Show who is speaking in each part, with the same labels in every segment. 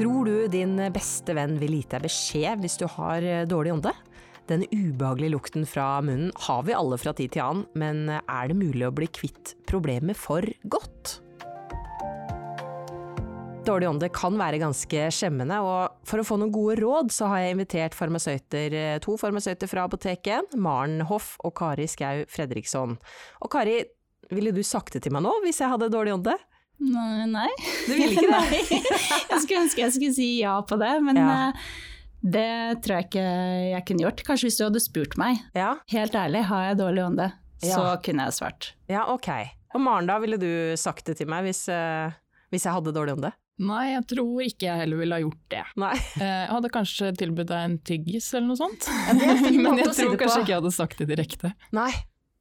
Speaker 1: Tror du din beste venn vil gi deg beskjed hvis du har eh, dårlig ånde? Den ubehagelige lukten fra munnen har vi alle fra tid til annen, men er det mulig å bli kvitt problemet for godt? Dårlig ånde kan være ganske skjemmende, og for å få noen gode råd, så har jeg invitert farmasøyter, eh, to farmasøyter fra apoteket, Maren Hoff og Kari Skau Fredriksson. Og Kari, ville du sagt det til meg nå hvis jeg hadde dårlig ånde?
Speaker 2: Nei.
Speaker 1: Du ville ikke det?
Speaker 2: Jeg skulle ønske jeg skulle si ja på det, men
Speaker 1: Ja.
Speaker 2: eh, det tror jeg ikke jeg kunne gjort. Kanskje hvis du hadde spurt meg.
Speaker 1: Ja,
Speaker 2: Helt ærlig, har jeg dårlig ånde? Så kunne jeg svart.
Speaker 1: ja ok. Og Maren, da ville du sagt det til meg hvis, eh, hvis jeg hadde dårlig ånde?
Speaker 3: Nei, jeg tror ikke jeg heller ville ha gjort det.
Speaker 1: Nei.
Speaker 3: Eh, Jeg hadde kanskje tilbudt deg en tyggis eller noe sånt.
Speaker 1: Ja, en
Speaker 3: Men jeg tror
Speaker 1: si på.
Speaker 3: kanskje ikke jeg hadde sagt det direkte.
Speaker 1: Nei.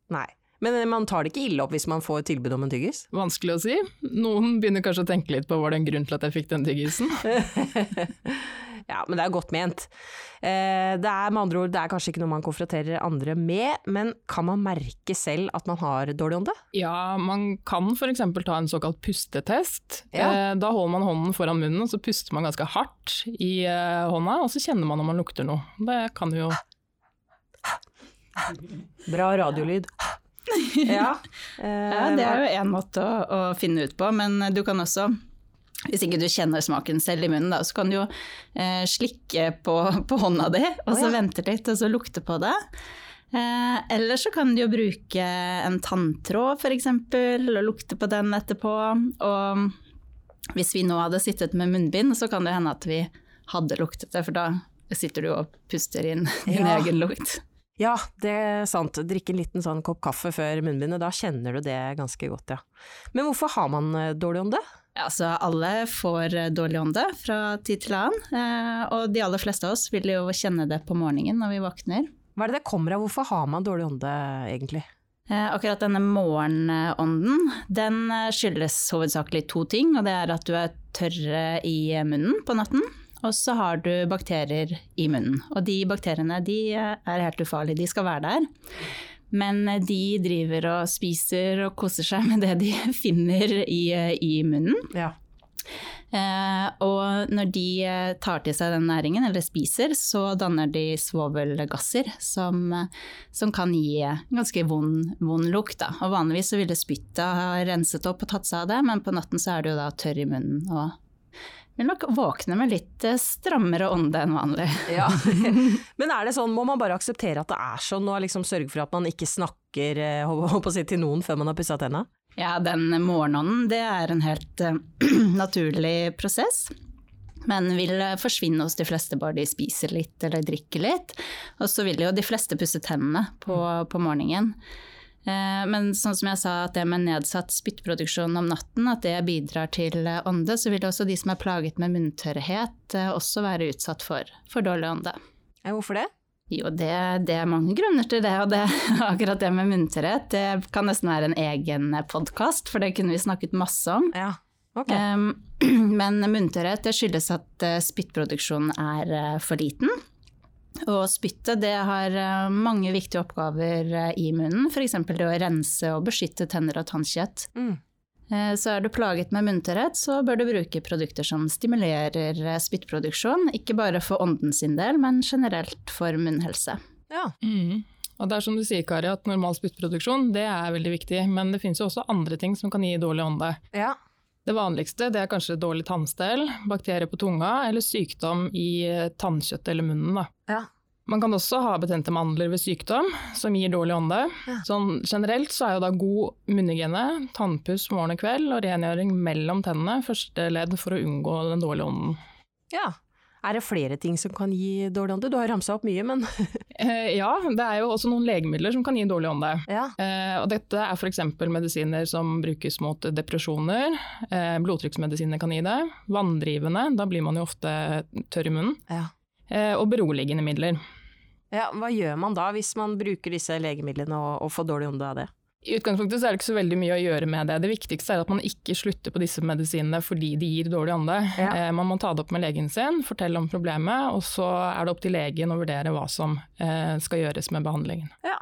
Speaker 1: Nei. Men eh, man tar det ikke ille opp hvis man får tilbud om en tyggis?
Speaker 3: Vanskelig å si. Noen begynner kanskje å tenke litt på var det en grunn til at jeg fikk den tyggisen.
Speaker 1: ja, men det er godt ment. Eh, Det er med andre ord, det er kanskje ikke noe man konfronterer andre med, men kan man merke selv at man har dårlig ånde?
Speaker 3: Ja, man kan f.eks. ta en såkalt pustetest.
Speaker 1: Ja.
Speaker 3: Eh, Da holder man hånden foran munnen, og så puster man ganske hardt i hånda, og så kjenner man om man lukter noe. Det kan jo
Speaker 1: Bra radiolyd. Ja. eh,
Speaker 2: Ja, det er jo én måte å, å finne ut på, men du kan også hvis ikke du kjenner smaken selv i munnen, da, så kan du jo eh, slikke på, på hånda di, og så
Speaker 1: oh, ja.
Speaker 2: vente litt, og så lukte på det. Eh, eller så kan du jo bruke en tanntråd f.eks., og lukte på den etterpå. Og hvis vi nå hadde sittet med munnbind, så kan det hende at vi hadde luktet det, for da sitter du og puster inn din
Speaker 1: Ja.
Speaker 2: egen lukt.
Speaker 1: Ja, det er sant. Drikke en liten sånn kopp kaffe før munnbindet, da kjenner du det ganske godt, ja. Men hvorfor har man eh, dårlig ånde?
Speaker 2: Ja, altså, alle får eh, dårlig ånde fra tid til annen, eh, og de aller fleste av oss vil jo kjenne det på morgenen når vi våkner.
Speaker 1: Hva er det det kommer av? Hvorfor har man dårlig ånde, egentlig?
Speaker 2: Akkurat denne morgenånden, den skyldes hovedsakelig to ting, og det er at du er tørre i munnen på natten, og så har du bakterier i munnen. Og de bakteriene de er helt ufarlige, de skal være der. Men de driver og spiser og koser seg med det de finner i, i munnen.
Speaker 1: Ja.
Speaker 2: Eh, og når de eh, tar til seg den næringen, eller spiser, så danner de svovelgasser som, som kan gi ganske vond, vond lukt. Da. Og vanligvis så ville spyttet ha renset opp og tatt seg av det, men på natten så er det jo da tørr i munnen og vil nok våkne med litt eh, strammere ånde enn vanlig.
Speaker 1: Ja. Men er det sånn, må man bare akseptere at det er sånn, og liksom sørge for at man ikke snakker eh, si, til noen før man har pussa tenna?
Speaker 2: Ja, den morgenånden, det er en helt eh, naturlig prosess. Men vil forsvinne hos de fleste bare de spiser litt eller drikker litt. Og så vil jo de fleste pusse tennene på, på morgenen. Eh, Men sånn som jeg sa, at det med nedsatt spyttproduksjon om natten, at det bidrar til eh, ånde, så vil også de som er plaget med munntørrhet, eh, også være utsatt for, for dårlig ånde.
Speaker 1: Hvorfor det?
Speaker 2: Jo, det, det er mange grunner til det, og det, akkurat det med munntørrhet, det kan nesten være en egen podkast, for det kunne vi snakket masse om.
Speaker 1: Ja, ok.
Speaker 2: Um, men munntørrhet skyldes at spyttproduksjonen er for liten. Og spyttet det har eh, mange viktige oppgaver eh, i munnen, f.eks. det å rense og beskytte tenner og tannkjøtt.
Speaker 1: Mm.
Speaker 2: Eh, Så er du plaget med munntørrhet, så bør du bruke produkter som stimulerer spyttproduksjon, ikke bare for ånden sin del, men generelt for munnhelse.
Speaker 1: Ja.
Speaker 3: Mm. Og det er som du sier, Kari, at normal spyttproduksjon det er veldig viktig, men det finnes jo også andre ting som kan gi dårlig ånde.
Speaker 1: ja.
Speaker 3: Det vanligste det er kanskje dårlig tannstell, bakterier på tunga eller sykdom i eh, tannkjøttet eller munnen. Da.
Speaker 1: Ja.
Speaker 3: Man kan også ha betente mandler ved sykdom, som gir dårlig ånde.
Speaker 1: Ja.
Speaker 3: Sånn generelt så er jo da god munnhygiene, tannpuss morgen og kveld og rengjøring mellom tennene første ledd for å unngå den dårlige ånden.
Speaker 1: ja. Er det flere ting som kan gi dårlig ånde? Du har ramsa opp mye, men
Speaker 3: Eh, ja, det er jo også noen legemidler som kan gi dårlig ånde.
Speaker 1: ja.
Speaker 3: Eh, og dette er f.eks. medisiner som brukes mot depresjoner. Eh, blodtrykksmedisiner kan gi det. Vanndrivende, da blir man jo ofte tørr i munnen.
Speaker 1: ja.
Speaker 3: Eh, og beroligende midler.
Speaker 1: Ja, hva gjør man da hvis man bruker disse legemidlene og, og får dårlig ånde av det?
Speaker 3: I utgangspunktet så er det ikke så veldig mye å gjøre med det. Det viktigste er at man ikke slutter på disse medisinene fordi de gir dårlig ånde.
Speaker 1: Ja.
Speaker 3: Eh, man må ta det opp med legen sin, fortelle om problemet, og så er det opp til legen å vurdere hva som eh, skal gjøres med behandlingen.
Speaker 1: Ja.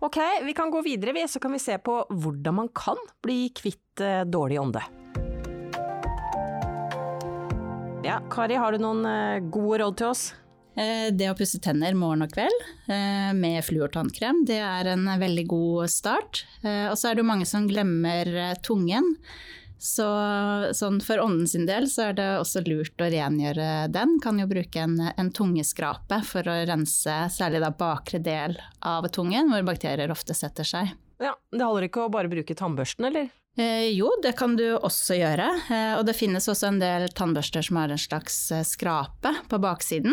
Speaker 1: Ok, vi kan gå videre, vi, så kan vi se på hvordan man kan bli kvitt eh, dårlig ånde. Ja, Kari, har du noen eh, gode råd til oss?
Speaker 2: Eh, Det å pusse tenner morgen og kveld eh, med fluortannkrem, det er en veldig god start. Eh, Og så er det jo mange som glemmer tungen. Så sånn for ånden sin del så er det også lurt å rengjøre den. Kan jo bruke en, en tungeskrape for å rense særlig da bakre del av tungen, hvor bakterier ofte setter seg.
Speaker 1: Ja, Det holder ikke å bare bruke tannbørsten, eller?
Speaker 2: Eh, jo, det kan du også gjøre. Eh, og det finnes også en del tannbørster som har en slags skrape på baksiden.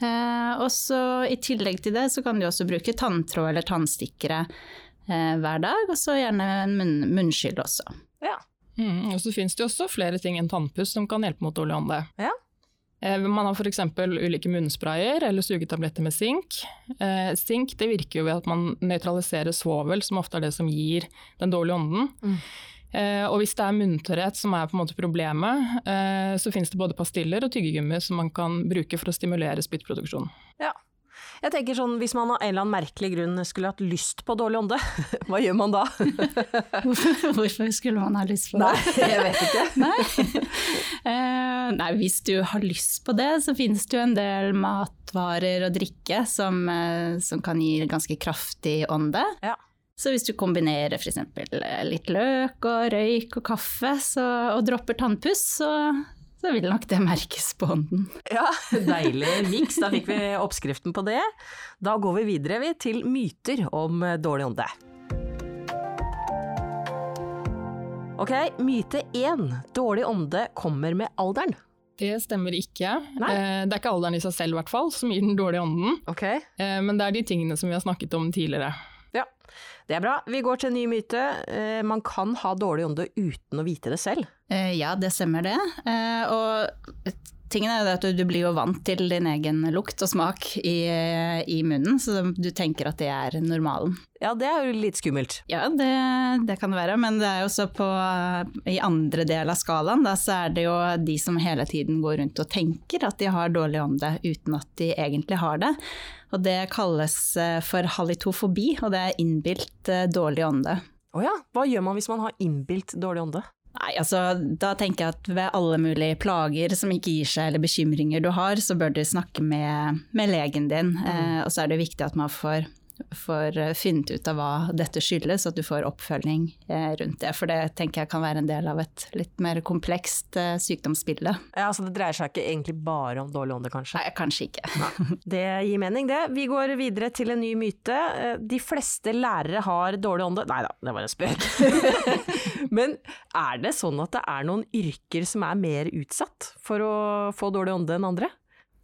Speaker 2: Eh, og så i tillegg til det så kan du også bruke tanntråd eller tannstikkere eh, hver dag, og så gjerne en munn, munnskyld også.
Speaker 1: Ja.
Speaker 3: Mm, og så finnes det jo også flere ting enn tannpuss som kan hjelpe mot dårlig ånde.
Speaker 1: Ja.
Speaker 3: Eh, Man har f.eks. ulike munnsprayer eller sugetabletter med sink. Eh, Zink det virker jo ved at man nøytraliserer svovel, som ofte er det som gir den dårlige ånden.
Speaker 1: Mm.
Speaker 3: Eh, og hvis det er munntørrhet som er på en måte problemet, eh, så finnes det både pastiller og tyggegummi som man kan bruke for å stimulere spyttproduksjon.
Speaker 1: Jeg tenker sånn, Hvis man av en eller annen merkelig grunn skulle hatt lyst på dårlig ånde, hva gjør man da?
Speaker 2: Hvorfor skulle man ha lyst på det?
Speaker 1: Nei, jeg vet ikke.
Speaker 2: Nei. Eh, nei, hvis du har lyst på det, så finnes det jo en del matvarer og drikke som, eh, som kan gi ganske kraftig ånde.
Speaker 1: Ja.
Speaker 2: Så hvis du kombinerer f.eks. litt løk og røyk og kaffe så, og dropper tannpuss, så, så vil nok det merkes på ånden.
Speaker 1: Ja, Deilig miks, da fikk vi oppskriften på det. Da går vi videre vi, til myter om eh, dårlig ånde. Ok, myte én. Dårlig ånde kommer med alderen.
Speaker 3: Det stemmer ikke.
Speaker 1: Nei.
Speaker 3: Eh, Det er ikke alderen i seg selv hvert fall, som gir den dårlige ånden,
Speaker 1: Ok,
Speaker 3: eh, men det er de tingene som vi har snakket om tidligere.
Speaker 1: Det er bra. Vi går til en ny myte. Eh, Man kan ha dårlig ånde uten å vite det selv.
Speaker 2: Eh, ja, det stemmer det. Eh, og tingen er jo at du, du blir jo vant til din egen lukt og smak i, i munnen, så du tenker at det er normalen.
Speaker 1: Ja, det er jo litt skummelt.
Speaker 2: Ja, det, det kan det være, men det er jo også på i andre del av skalaen, da, så er det jo de som hele tiden går rundt og tenker at de har dårlig ånde uten at de egentlig har det. Og det kalles eh, for halitofobi, og det er innbilt eh, dårlig ånde.
Speaker 1: Å ja, hva gjør man hvis man har innbilt dårlig ånde?
Speaker 2: Nei, altså da tenker jeg at ved alle mulige plager som ikke gir seg eller bekymringer du har, så bør du snakke med, med legen din. Eh, og så er det viktig at man får, får eh, funnet ut av hva dette skyldes, at du får oppfølging eh, rundt det. For det tenker jeg kan være en del av et litt mer komplekst eh, sykdomsbilde.
Speaker 1: Ja, altså Det dreier seg ikke egentlig bare om dårlig ånde, kanskje?
Speaker 2: Nei, kanskje ikke.
Speaker 1: Det gir mening, det. Vi går videre til en ny myte. De fleste lærere har dårlig ånde. Nei da, det var en spøk. Men er det sånn at det er noen yrker som er mer utsatt for å få dårlig ånde enn andre?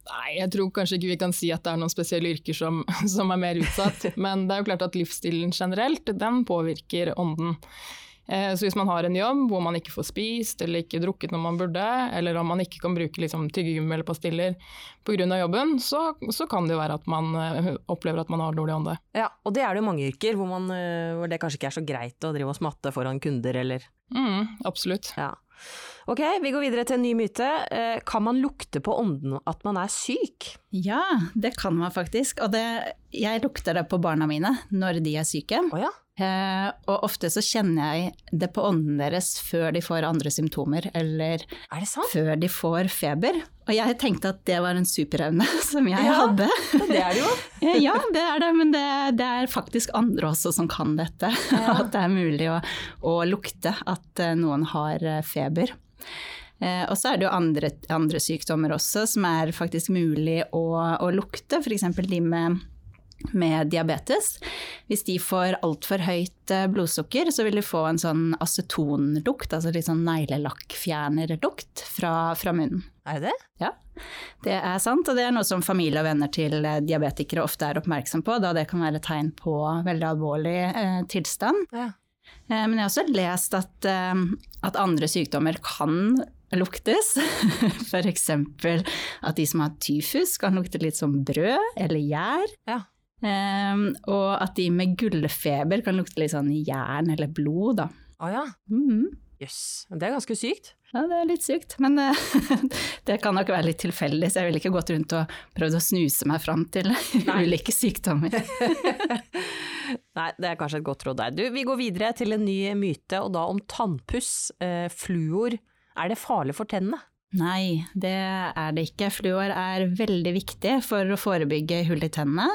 Speaker 3: Nei, jeg tror kanskje ikke vi kan si at det er noen spesielle yrker som, som er mer utsatt, men det er jo klart at livsstilen generelt, den påvirker ånden. Eh, Så hvis man har en jobb hvor man ikke får spist eller ikke drukket når man burde, eller om man ikke kan bruke liksom, tyggegummi eller pastiller pga. jobben, så, så kan det jo være at man eh, opplever at man har dårlig ånde.
Speaker 1: Ja, og det er det jo mange yrker hvor, man, eh, hvor det kanskje ikke er så greit å drive og smatte foran kunder, eller
Speaker 3: Mm, absolutt.
Speaker 1: ja. Ok, vi går videre til en ny myte. Eh, Kan man lukte på ånden at man er syk?
Speaker 2: Ja, det kan man faktisk. Og det, jeg lukter det på barna mine når de er syke.
Speaker 1: Oh, ja.
Speaker 2: Eh, og ofte så kjenner jeg det på ånden deres før de får andre symptomer, eller
Speaker 1: Er det sant?
Speaker 2: før de får feber. Og jeg tenkte at det var en superevne som jeg
Speaker 1: Ja.
Speaker 2: hadde.
Speaker 1: Ja, det er det jo.
Speaker 2: Eh, ja, det er det, men det, det er faktisk andre også som kan dette. At det er mulig å, å lukte at eh, noen har eh, feber. Eh, og så er det jo andre, andre sykdommer også som er faktisk mulig å, å lukte, f.eks. de med med diabetes. Hvis de får altfor høyt eh, blodsukker, så vil de få en sånn acetonlukt, altså litt sånn neglelakkfjernerlukt fra, fra munnen.
Speaker 1: Er det det?
Speaker 2: Ja, det er sant, og det er noe som familie og venner til eh, diabetikere ofte er oppmerksom på, da det kan være tegn på veldig alvorlig eh, tilstand.
Speaker 1: Ja.
Speaker 2: Eh, men jeg har også lest at, eh, at andre sykdommer kan luktes. F.eks. at de som har tyfus kan lukte litt som brød eller gjær.
Speaker 1: Ja.
Speaker 2: Um, og at de med gullfeber kan lukte litt sånn jern eller blod, da.
Speaker 1: Å ja.
Speaker 2: Mhm.
Speaker 1: Jøss. Det er ganske sykt.
Speaker 2: Ja, det er litt sykt, men eh, det kan nok være litt tilfeldig, så jeg ville ikke gått rundt og prøvd å snuse meg fram til ulike sykdommer.
Speaker 1: Nei, det er kanskje et godt råd der. Du, vi går videre til en ny myte, og da om tannpuss. Eh, fluor. Er det farlig for tennene?
Speaker 2: Nei, det er det ikke. Fluor er veldig viktig for å forebygge hull i tennene.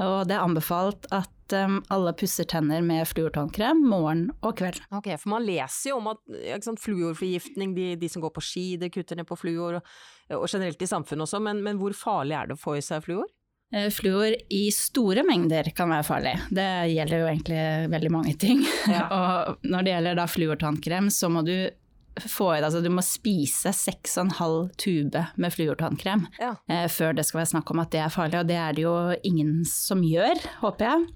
Speaker 2: Og det er anbefalt at um, alle pusser tenner med fluortannkrem morgen og kveld.
Speaker 1: Ok, for man leser jo om at sant, fluorforgiftning, de, de, som går på ski, det kutter ned på fluor, og, og generelt i samfunnet også, men, men hvor farlig er det å få i seg fluor?
Speaker 2: Eh, fluor i store mengder kan være farlig. Det gjelder jo egentlig veldig mange ting. Ja. og når det gjelder da fluortannkrem, så må du få i deg altså Du må spise 6,5 tube med fluortannkrem ja. eh, før det skal være snakk om at det er farlig, og det er det jo ingen som gjør, håper jeg.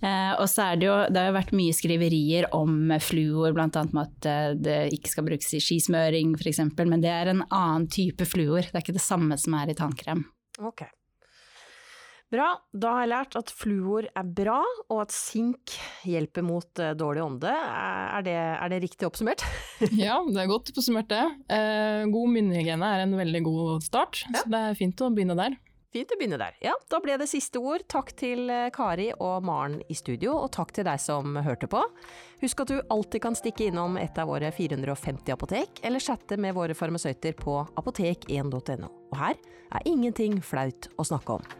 Speaker 2: Eh, og så er det jo Det har jo vært mye skriverier om fluor, bl.a. med at eh, det ikke skal brukes i skismøring f.eks., men det er en annen type fluor. Det er ikke det samme som er i tannkrem.
Speaker 1: Ok. Bra, da har jeg lært at fluor er bra, og at sink hjelper mot uh, dårlig ånde. Er det, er det, riktig oppsummert?
Speaker 3: ja, det er godt oppsummert det. Eh, god munnhygiene er en veldig god start, ja. så det er fint å begynne der.
Speaker 1: Fint å begynne der. Ja, da ble det siste ord. Takk til eh, Kari og Maren i studio, og takk til deg som hørte på. Husk at du alltid kan stikke innom et av våre 450 apotek, eller chatte med våre farmasøyter på apotek1.no. Og her er ingenting flaut å snakke om.